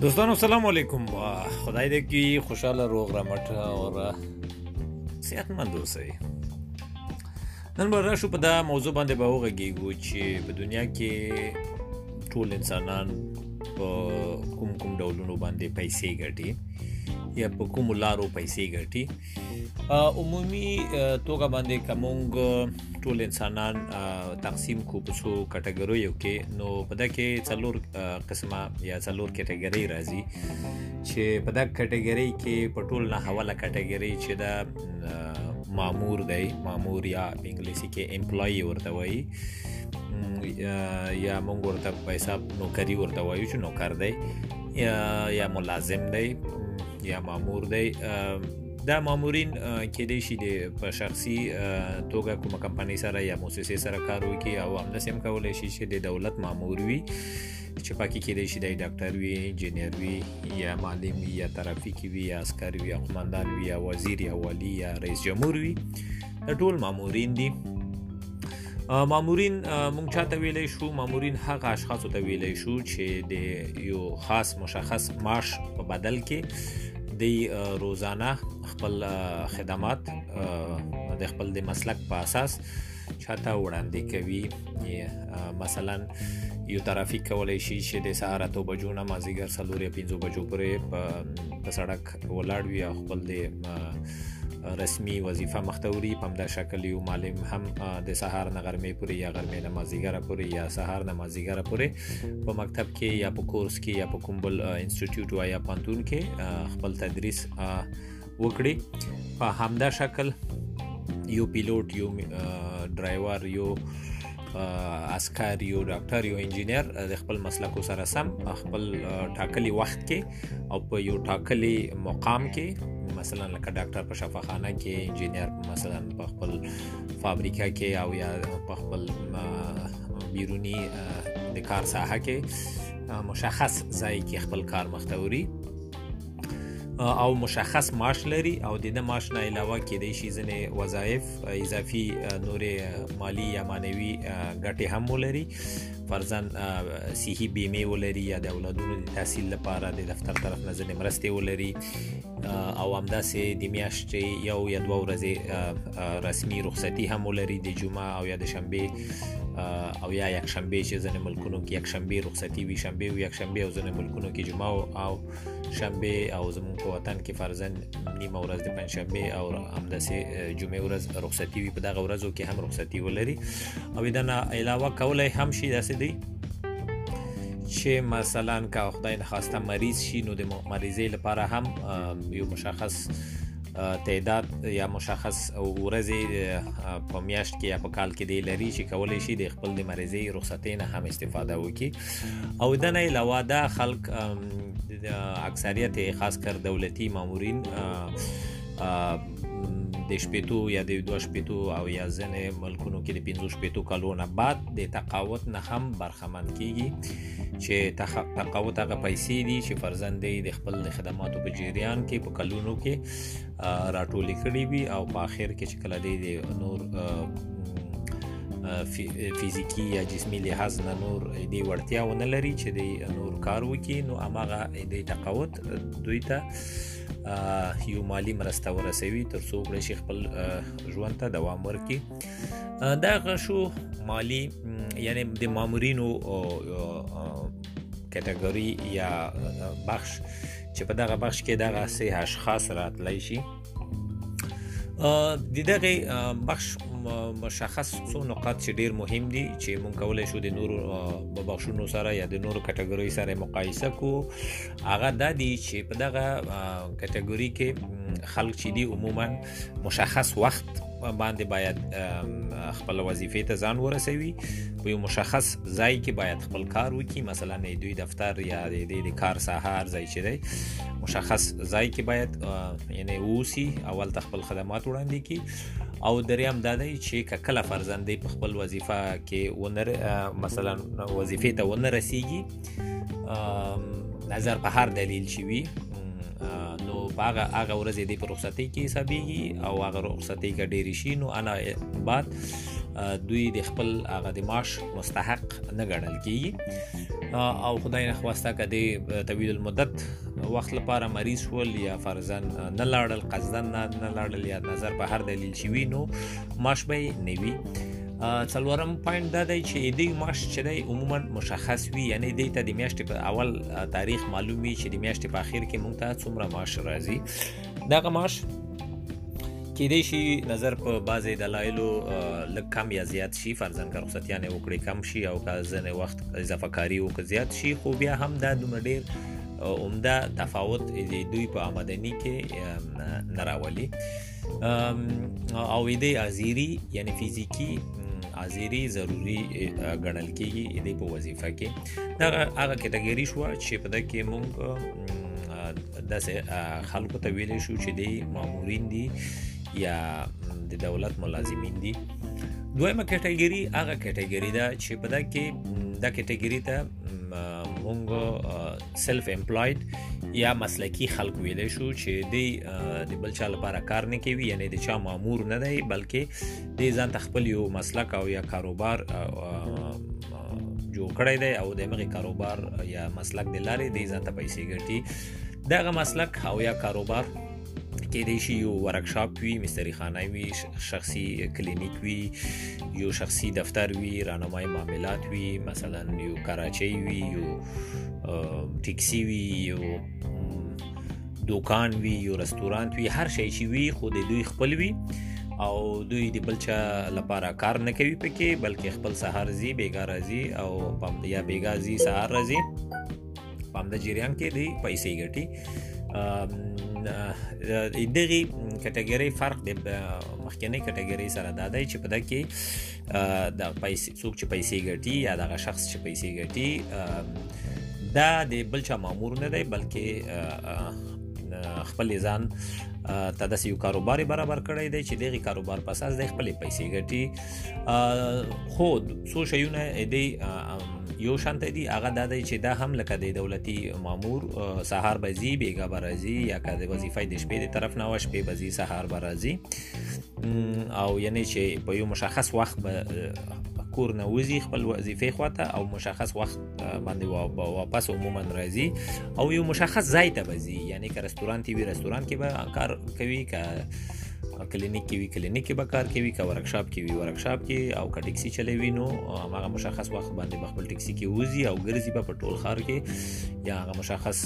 دوستانو السلام علیکم خدای دې کی خوشاله روغ رمټ او صحتمند اوسئ نن به راشو په دا موضوع باندې به وغږیږو چې په دنیا کې ټول انسانان په کوم کوم ډولونو باندې پیسې ګټي یا په کوم لارو پیسې ګټي عمومي توګه باندې کومګ ټول انسانان تقسیم کو په څو کټګوریو کې نو په دا کې څلور قسمه یا څلور کټګوري راځي چې په دا کټګوري کې په ټول نه حواله کټګوري چې دا مامور دی مامور یا په انګلیسي کې امپلای ورته وایي یا موږ ورته په حساب نوکری ورته وایو چې نوکر دی یا ملازم دی یا مامور دی دا مامورین کې دی شي د په شخصي توګه کومه کمپنۍ سره یا موسسې سره کار وکړي او همداسې هم کولی شي چې د دولت مامور وي چې پکې کېدای شي د ډاکټر وي انجنیر وي یا معلم وي یا ترافیک وي یا عسکر وي یا قومندان وي یا وزیر یا والی یا رئیس جمهور وي دا ټول مامورین دي مامورین مونږ چاته ویلې شو مامورین هغه اشخاص ته ویلې شو چې د یو خاص مشخص معاش په بدل کې د روزانه خپل خدمات د خپل د مسلک په اساس چاته وړاندې کوي مثلا یو ترافیک کولای شي چې د سهار اتو بجو نه مازیګر څلور یا پنځو بجو پورې په سړک ولاړ وي او خپل د رسمي وظیفه مخته وړي په همدا شکل یو معلم هم د سهار نه غرمې پورې یا غرمې نه مازیګره پورې یا سهار نه مازیګره پورې په مکتب کې یا په کورس کې یا په کوم بل انسټیټیوټ یا پانتون کې خپل تدریس وکړي په همدا شکل یو پیلوټ یو ډرایور یو عسكر یو ډاکټر یو انجینر د خپل مسلکو سره سم خپل ټاکلي وخت کې او په یو ټاکلي مقام کې مثلا لکه ډاکټر په شفاخانه کې انجینر مثلا په خپل فابریکه کې او یا په خپل بیرونی د کار ساحه کې مشخص ځای کې خپل کار مخته وړي او مشخص معاش لري او د نه معاش نه علاوه کېدای شي ځنې وظایف اضافي نورې مالی یا معنوي ګټې هم ولري فرزن صحي بیمه ولري یا د اولادونو د تحصیل لپاره د دفتر طرف نه ځنې مرستې ولري او همداسې د میاشتې یو یا دوه ورځې رسمي رخصتي هم ولري د جمعه او یا د شنبه او یا یک شنبه چې ځنې ملکونو کې یک شنبه رخصتي وي شنبه او یک شنبه او ځنې ملکونو کې جمعه او شنبه او زموږ په وطن کې فرضاً نیمه ورځ د پنځشنبه او همداسې جمعه ورځ رخصتي وي په دغه ورځو کې هم رخصتي ولري او دا نه علاوه کولای هم شي داسې دی چې مثلا که خدای نخواسته مریض شي نو د مریضۍ لپاره هم یو مشخص تعداد یا مشخص ورځې په میاشت کې یا په کال کې دی لري چې کولای شي د خپل د مریضي رخصتې نه هم استفاده وکړي او د نه علاوه دا خلک اکثریت خاص کر دولتي مامورین د شپېتو یا د دوه شپېتو او یا ځنې ملکونو کې د پنځو شپېتو کلو نه بعد د تقاوت نه هم برخه عمل کیږي چې تقاوت هغه پیسې دي چې فرزند دی د خپل خدماتو په جریان کې په کلونو کې راټولې کړې وي او په اخر کې چې کله دی د نور فزیکی یا جسمی لحاظ نه نور دی وړتیا ونه لري چې دی نور کار وکړي نو اماغه دی تقاوت دوی ته یو مالی مرسته ورسوي ترڅو کړی شي خپل ژوند ته دوام ورکړي دا غشو مالی یعنی د مامورینو کټګوري یا بخش چې په دغه بخش کې دغه سه اشخاص راتلی شي د دغه بخش مشخص څو نقاط چې ډیر مهم دي چې مونږ کولای شو د نورو بخشونو سره یا د نورو کټګوري سره مقایسه کو هغه د دې چې په دغه کټګوري کې خلک چې دي عموما مشخص وخت باندې باید خپل وظیفې ته ځان ورسوي په یو مشخص ځای کې باید خپل کار وکړي مثلا نه دوی دفتر یا د دې د کار ساحه ځای چې دی مشخص ځای کې باید یعنی اوسي اول خپل خدمات وړاندې کړي او دریم دا دی چې کله فرزندې په خپل وظیفه کې ونر مثلا وظیفې ته ونرسیږي نظر په هر دلیل چې وي نو هغه هغه ورځ دې په رخصتۍ کې حسابيږي او هغه رخصتۍ کې ډېر شي نو انا بعد دوی د خپل هغه د معاش مستحق نه ګڼل کیږي او خدای نه خواسته کده طویل المدت وخت لپاره مریض شول یا فرزن نه لاړل قصدن نه لاړل یا نظر په هر دلیل شي نو معاش به نه وي څلورم پوینټ دا دی چې دی معاش چې دی عموما مشخص وي یعنی دی ته د میاشتې په اول تاریخ معلوم وي چې د میاشتې په اخر کې مونږ ته څومره معاش راځي دغه معاش کېدای شي نظر په بعضې دلایلو لږ کم یا زیات شي فرضاً که رخصتیانې وکړي کم شي او که ځینې وخت اضافه کاري وکړي زیات شي خو بیا هم دا دومره ډېر عمده تفاوت دوی په آمدنی کې نه راولي اویدې ازيري یعنی فزیکی حاضری ضروری ګڼل کیږي د په وظیفه کې دا هغه کټګوري شو چې په دکې مونږ داسې خلکو ته ویلې شو چې دی مامورین دي یا د دولت ملازمین دي دویمه کټګوري هغه کټګوري ده چې په دکې دا کټګوري ته مونږ سلف امپلاید یا مسلکی خلک ویلې شو چې دی د بل چا لپاره کار نه کوي یعنی د چا مامور نه دی بلکې د ځان تخپل یو مسلک او یا کاروبار جوړ کړی دی او د مغه کاروبار یا مسلک د لارې د ځان ته پیسې ګټي دغه مسلک او یا کاروبار کې دی شي یو ورکشاپ وي مستری خانه وي شخصي کلینیک وي یو شخصي دفتر وي راهنمای معاملات وي مثلا یو کراچي وي یو ټیکسي وي یو دوکان وي یو رستورانت وي هر شي چې وي خو د دوی خپل وي او دوی د بل چا لپاره کار نه کوي پکې بلکې خپل سهار زی بیګا راځي او پم یا بیګا زی سهار راځي په همدا جریان کې دی پیسې ګټي دغه کټګوري فرق د مخکنی کټګوري سره دا دی چې په دغه کې د پیسې څوک چې پیسې ګټي یا دغه شخص چې پیسې ګټي دا د بل چا مامور نه دی بلکې خپل ځان ته د یو کاروبار برابر کړی دی چې دغه کاروبار په اساس د خپل پیسې ګټي خو څو شیونه دی یو شانته دی هغه د دی چې دا هم لکه د دولتي مامور سهار بزی بیګا برازي یا که د وظیفې د شپې د طرف نه وش په بزی سهار برازي او یعنی چې په یو مشخص وخت به کور نه وزي خپل وظیفه خواته او مشخص وخت باندې واپس عموما راځي او یو مشخص ځای ته بزي یعنی که رستورانت وي رستورانت کې به کار کوي که کلینیک کې وی کلینیک کې به کار کوي که ورکشاپ کې وی ورکشاپ کې او که ټیکسي چلوي نو هغه مشخص وخت باندې به خپل ټیکسي کې وځي او ګرځي په ټول ښار کې یا هغه مشخص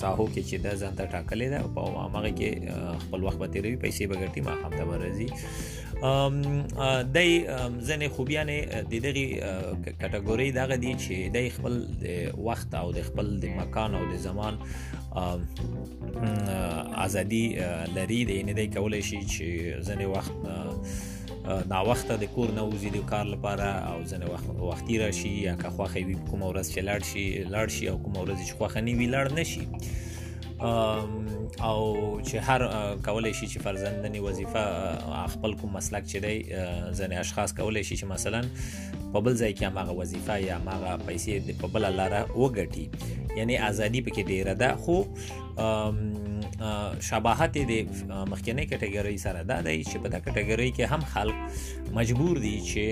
ساحو کې چې دا ځان ته ټاکلې ده په هغه کې خپل وخت به تیروي پیسې به ګټي ما هم ته ورځي د ځنې خوبیانې د دغه کټګوري دغه دي چې د خپل وخت او د خپل د مکان او د زمان ازادي لري دی نه دی کولای شي چې ځنې وخت نا وخت د کور نه وزي د کار لپاره او ځنې وخت وختي راشي یا که خوخه وي کوم ورځ چې لاړ شي لاړ شي او کوم ورځ چې خوخه نه وي لاړ نشي او چې هر کولای شي چې فرزندنی وظیفه خپل کوم مسلک چې دی ځنې اشخاص کولای شي چې مثلا په بل ځای کې هغه وظیفه یا هغه پیسې د په بل لاره وګټي یعنی ازادي پکې ډیره ده خو شباهت د مخکنی کټګورۍ سره دا دی چې په دا کټګورۍ کې هم خلک مجبور دي چې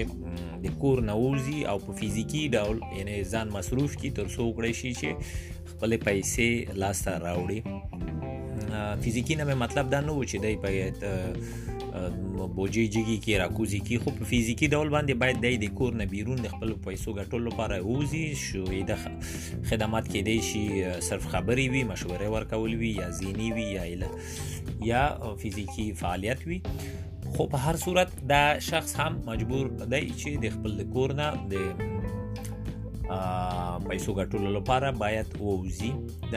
د کور نووزي او په فزیکی ډول یعنی ځان مصروف کی تر څو کړی شي چې خپل پیسې لاسته راوړي فزیکی نه مطلب دا نه و چې دای په بوجي جګي کې راکوزي کې خو په فزیکی ډول باندې باید دای د کور نه بیرون د خپل پیسو ګټلو لپاره ووزي شو د خدمات کې دی شي صرف خبري وي مشوره ورکول وي یا زینی وي یا اله یا فزیکی فعالیت وي خو په هر صورت دا شخص هم مجبور دی چې د خپل کور نه د پیسو ګټلو لپاره باید ووزي د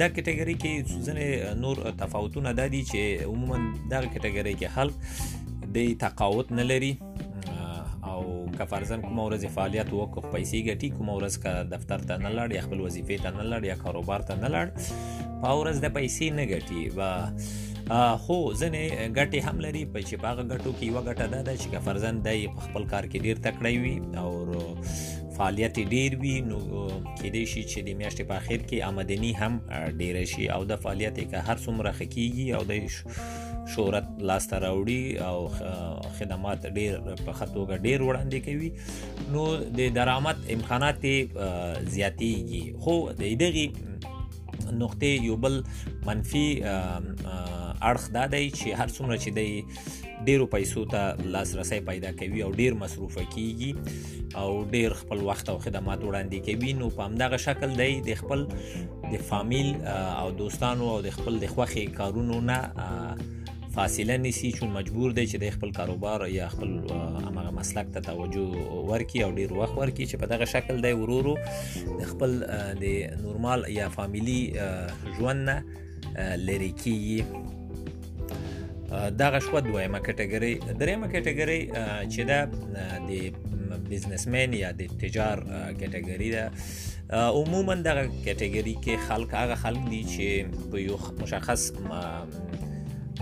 د کټګوري کې ځنې نور تفاوتونه د دي چې عموما د کټګوري کې خلک د تقاوت نه لري او که فرضاً کومه ورځ فعالیت وکړ پیسې ګټي کومه ورځ که دفتر ته نه لاړ یا خپل وظیفې ته نه لاړ یا کاروبار ته نه لاړ په ورځ د پیسې نه ګټي و خو ځنې ګټې هم لري په چې باغ ګټو کې یو ګټه ده چې که فرضاً د خپل کار کې ډیر تکړه وي او فعالیت ډیر وي نو کېدای شي چې د میاشتې په اخر کې آمدنی هم ډیر شي او د فعالیت که هر څومره خکېږي او د شهرت لاسته راوړي او خدمات ډیر په خطوګه ډیر وړاندې کوي نو د درآمد امکانات زیاتېږي خو د دغه نقطې یو بل منفي اړخ دا دی چې هر څومره چې د ډیرو پیسو ته لاسرسي پیدا کوي او ډیر مصروف کیږي او ډیر خپل وخت او خدمات وړاندې کوي نو په همدغه شکل دی د خپل د فامیل او دوستانو او د خپل د خوخي کارونو نه فاصله نیسی چون مجبور دی چې د خپل کاروبار یا خپل هغه مسلک ته توجه ورکړي او ډیر وخت ورکړي چې په دغه شکل دی ورورو خپل د نورمال یا فامیلی ژوند نه لری کیږي دغه شو دویمه کټګوري دریمه کټګوري چې دا د بزنسمن یا د تجار کټګوري ده عموما دغه کټګوري کې خلک هغه خلک دي چې په یو مشخص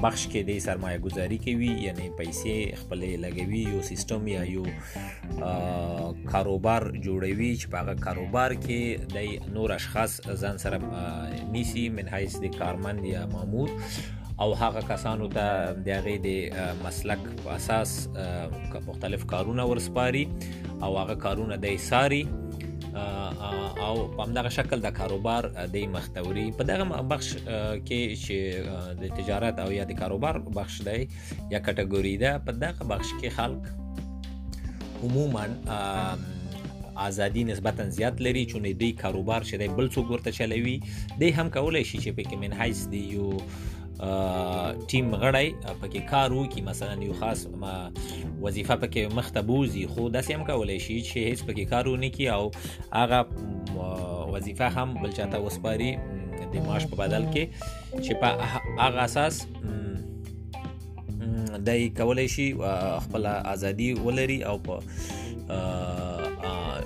بخش کې د سرمایه گذاری کوي یعنی پیسې خپلې لګوي یو سیستم یا یو کاروبار جوړوي چې په هغه کاروبار کې د نور اشخاص ځان سره نیسی من حیث د کارمند یا مامور او هغه کسانو ته د هغه د مسلک په اساس مختلف کارونه ورسپاري او هغه کارونه د ایثاری او په همدغه شکل د کاروبار د مختوري په دغه بخش کې چې د تجارت او یا د کاروبار بخش دی یا کټګوري ده په دغه بخش کې خلک عموما ازادي نسبتا زیات لري چې نه دی کاروبار چې دی بل څوک ورته چلوي دی هم کولای شي چې په کې من حیث دی یو ټیم غړی پکې کار وکړي مثلا یو خاص وظیفه پکې مخته بوزي خو داسې هم کولای شي چې هیڅ پکې کار ونه کړي او هغه وظیفه هم بل چاته وسپاري د معاش په بدل کې چې په هغه اساس دای کولای شي خپل ازادي ولري او په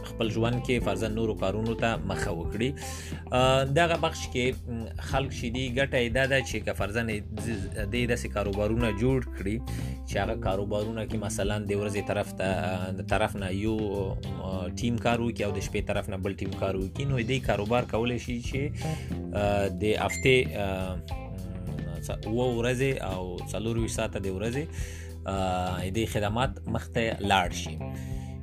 خپل ژوند کې فرضا نورو کارونو ته مخه وکړي دغه بخش کې خلک شې دي ګټه ادا ده چې که فرضا د داسې کاروبارونه جوړ کړي چې هغه کاروبارونه کې مثلا د ورځې طرف ته د طرف نه یو ټیم کارو کې او د شپې طرف نه بل ټیم کارو کې نو دې کاروبار کولای شي چې د هفته و ورځې او څلور ویشت ساعته د ورځې دې خدمات مخته لاړ شي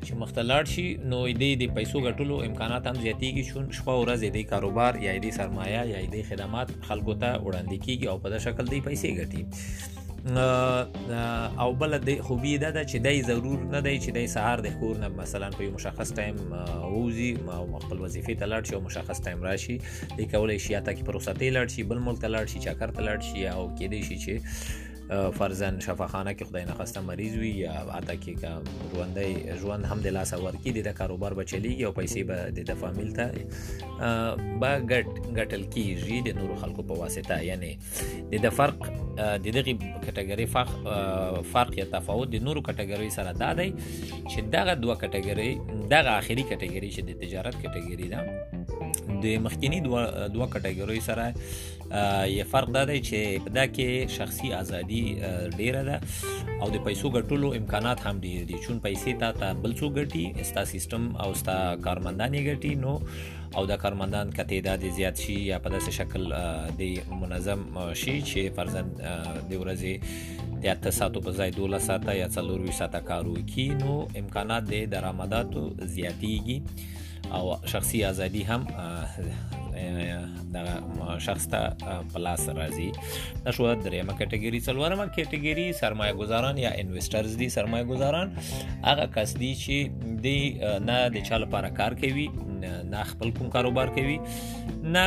چې مخته لاړ شي نو دې د پیسو ګټلو امکانات هم زیاتېږي چې شپه ورځ دې کاروبار یا دې سرمایه یا دې خدمات خلکو ته وړاندې کیږي او په دا شکل دې پیسې ګټي او بل د خوبي دا ده چې دای ضرور نه دی چې دای سهار د خور نه مثلا په یو مشخص ټایم ووزي او خپل وظیفه ته لاړ شي او مشخص ټایم راشي د کولای شي اته کې پروسه ته لاړ شي بل ملک ته لاړ شي چکر ته لاړ شي او کې دی شي چې فرزن شفاخانه کې خدای نه خواسته مریض وي یا اته کې کا ژوندې ژوند هم د لاس اور کې د کاروبار بچلېږي او پیسې به د فامیل ته با ګټ ګټل کیږي د نورو خلکو په واسطه یعنی د د فرق د دغه کټګوري فرق فرق یا تفاوت د نورو کټګوري سره دا دی چې دغه دوه کټګوري دغه اخیری کټګوري چې د تجارت کټګوري ده د مخکینی دوه دوه کټګوري سره یې فرق دا دی چې په دا کې شخصي ازادي ډیره ده او د پیسو ګټلو امکانات هم ډیر دي چون پیسې تا ته بل څو ګټي ستا سیستم او ستا کارمندان یې ګټي نو او دا کارمندان که تعداد یې زیات شي یا په داسې شکل دی منظم شي چې فرضاً د ورځې د 8 ساعتو په ځای 12 ساعته یا 24 ساعته کار وکړي نو امکانات د درآمداتو زیاتیږي او شخصي ازادي هم د شخص ته پلاس راځي دا شو درېمه کټګوري څلورمه کټګوري سرمایه گذاران یا انویسټرز دي سرمایه گذاران هغه کس دي چې د نه د چا لپاره کار کوي نه خپل کوم کاروبار کوي نه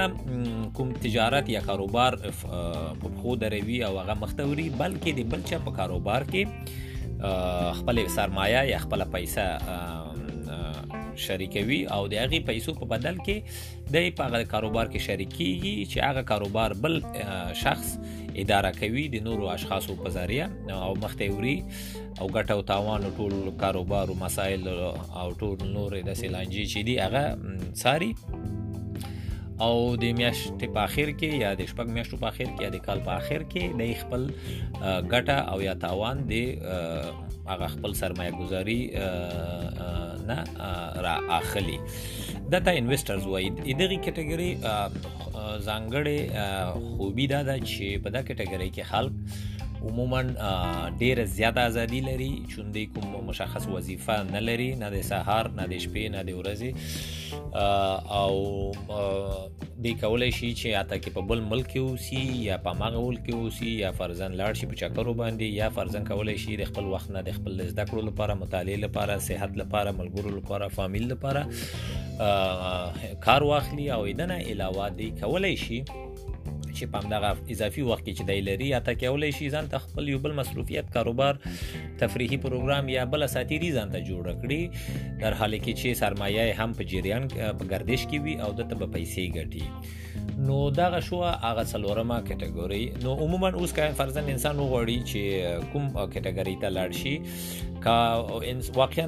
کوم تجارت یا کاروبار په خو دروي او هغه مختوري بلکې د بل چا په کاروبار کې خپل سرمایه یا خپل پیسې شریکوي او د هغې پیسو په بدل کې دی په هغه کاروبار کې شریک کیږي چې هغه کاروبار بل شخص اداره کوي د نورو اشخاصو په ذریعہ او مخته وری او ګټه او تاوان ټول کاروبار او مسایل او ټول نور د سیلانجی چې دی هغه ساري او د میاشتې په اخر کې یا د شپږ میاشتو په اخر کې یا د کال په اخر کې د خپل ګټه او یا تاوان د هغه خپل سرمایه گذاري نه را اخلي داتا انویسټرز وایي د دغه کټګوري ځانګړې خوبي دا ده چې په دا کټګوري کې خلک عموما ډیره زیاته ازادي لري چې د کوم مشخص وظیفه نه لري نه د سهار نه د شپې نه د ورځې او دی کولای شي چې یا تا کې په بل ملک کې اوسي یا په ماغه ول کې اوسي یا فرزن لاړ شي په چکرو باندې یا فرزن کولای شي د خپل وخت نه د خپل زده کړو لپاره مطالعه لپاره صحت لپاره ملګرو لپاره فامیل لپاره کار واخلي او دنه علاوه دی کولای شي چې په همدغه اضافي وخت کې چې دی لري یا تا کولای شي ځان ته خپل یو بل مصروفیت کاروبار تفریحي پروګرام یا بل ساتيري ځان ته جوړ کړي در حال کې چې سرمایه هم په جریان په گردش کې وي او د ته په پیسې ګټي نو دا شو هغه څلورمه کټګوري نو عموما اوس کا فرضاً انسان وغوړي چې کوم کټګوري ته لاړ شي کا انس واقعا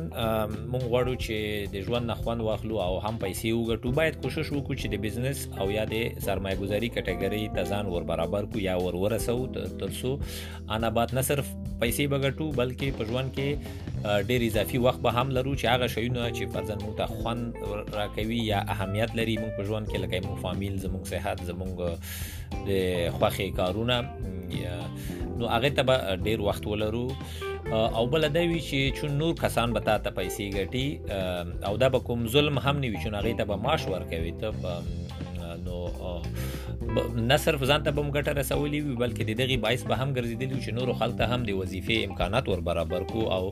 مونږ غواړو چې د ژوند نه خوند واخلو او هم پیسې وګټو باید کوشش وکړو چې د بزنس او یا د سرمایه گذاري کټګوري ته ځان ور برابر کو یا ور ورسو ترسو انا بعد نه صرف پیسې بغټو بلکې په ژوند کې ډېر اضافي وخت به هم لرو چې هغه شیونه چې فرضاً موږ ته خوند راکوي یا اهمیت لري موږ په ژوند کې لکه موږ فامیل زموږ صحت زموږ د خوخي کارونه نو هغه ته به ډېر وخت ولرو او بل دا وی چې چون نور کسان به تا ته پیسې ګټي او دا به کوم ظلم هم نه وي چې هغه ته به معاش ورکوي ته نو نه صرف ځان ته بم ګټه رسولې وي بلکې د دغه باعث به هم ګرځیدلی چې نور خلک ته هم د وظیفې امکانات ور برابر کو او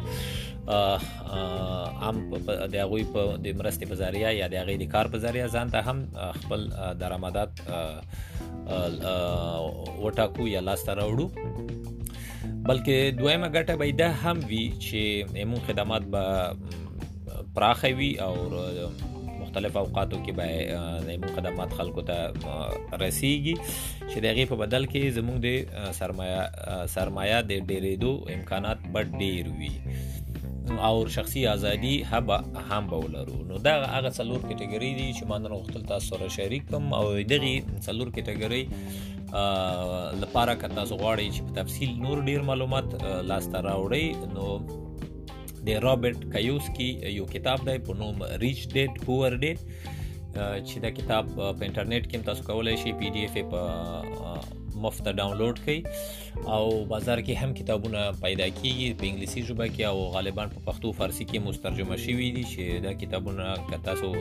عام د هغه په د مرستې په ذریعہ یا د هغه د کار په ذریعہ ځان ته هم خپل درآمدات وټاکو یا لاس ته راوړو بلکې دویمه ګټه به ده هم وی چې موږ خدمات به پراخه وي او مختلف اوقاتو کې به زموږ خدمات خلکو ته رسیږي چې دغه په بدل کې زموږ د سرمایه سرمایه د ډېرېدو امکانات به ډېر وي او شخصي ازادي هبه هم به ولرو نو دا هغه څلور کټګوري دي چې ما نن وختل تاسو سره شریک کوم او دغه څلور کټګوري لپاره که تاسو غواړئ چې په تفصیل نور ډیر معلومات لاسته راوړئ نو د رابرټ کیوسکی یو کتاب دی په نوم ریچ ډیډ پور ډیډ چې دا کتاب په انټرنیټ کې تاسو کولای شئ پی ډی ایف په مفت ډاونلوډ کړئ او بازار کې هم کتابونه پیدا کیږي په انګلیسي ژبه کې او غالبا په پښتو فارسی کې مسترجمه شوي دي چې دا کتابونه که تاسو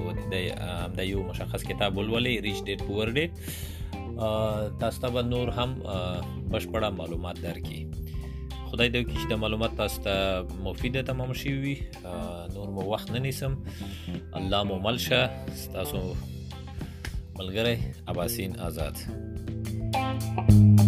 د یو مشخص کتاب ولولئ ریچ ډیډ پور ډیډ تاسو ته نور هم بشپړه معلومات درکې خدای دې وکړي چې د معلومات تاسو ته مفیده تمام شي وي نور مو وخت نه نیسم الله مو مل شه تاسو ملګری اباسین آزاد thank you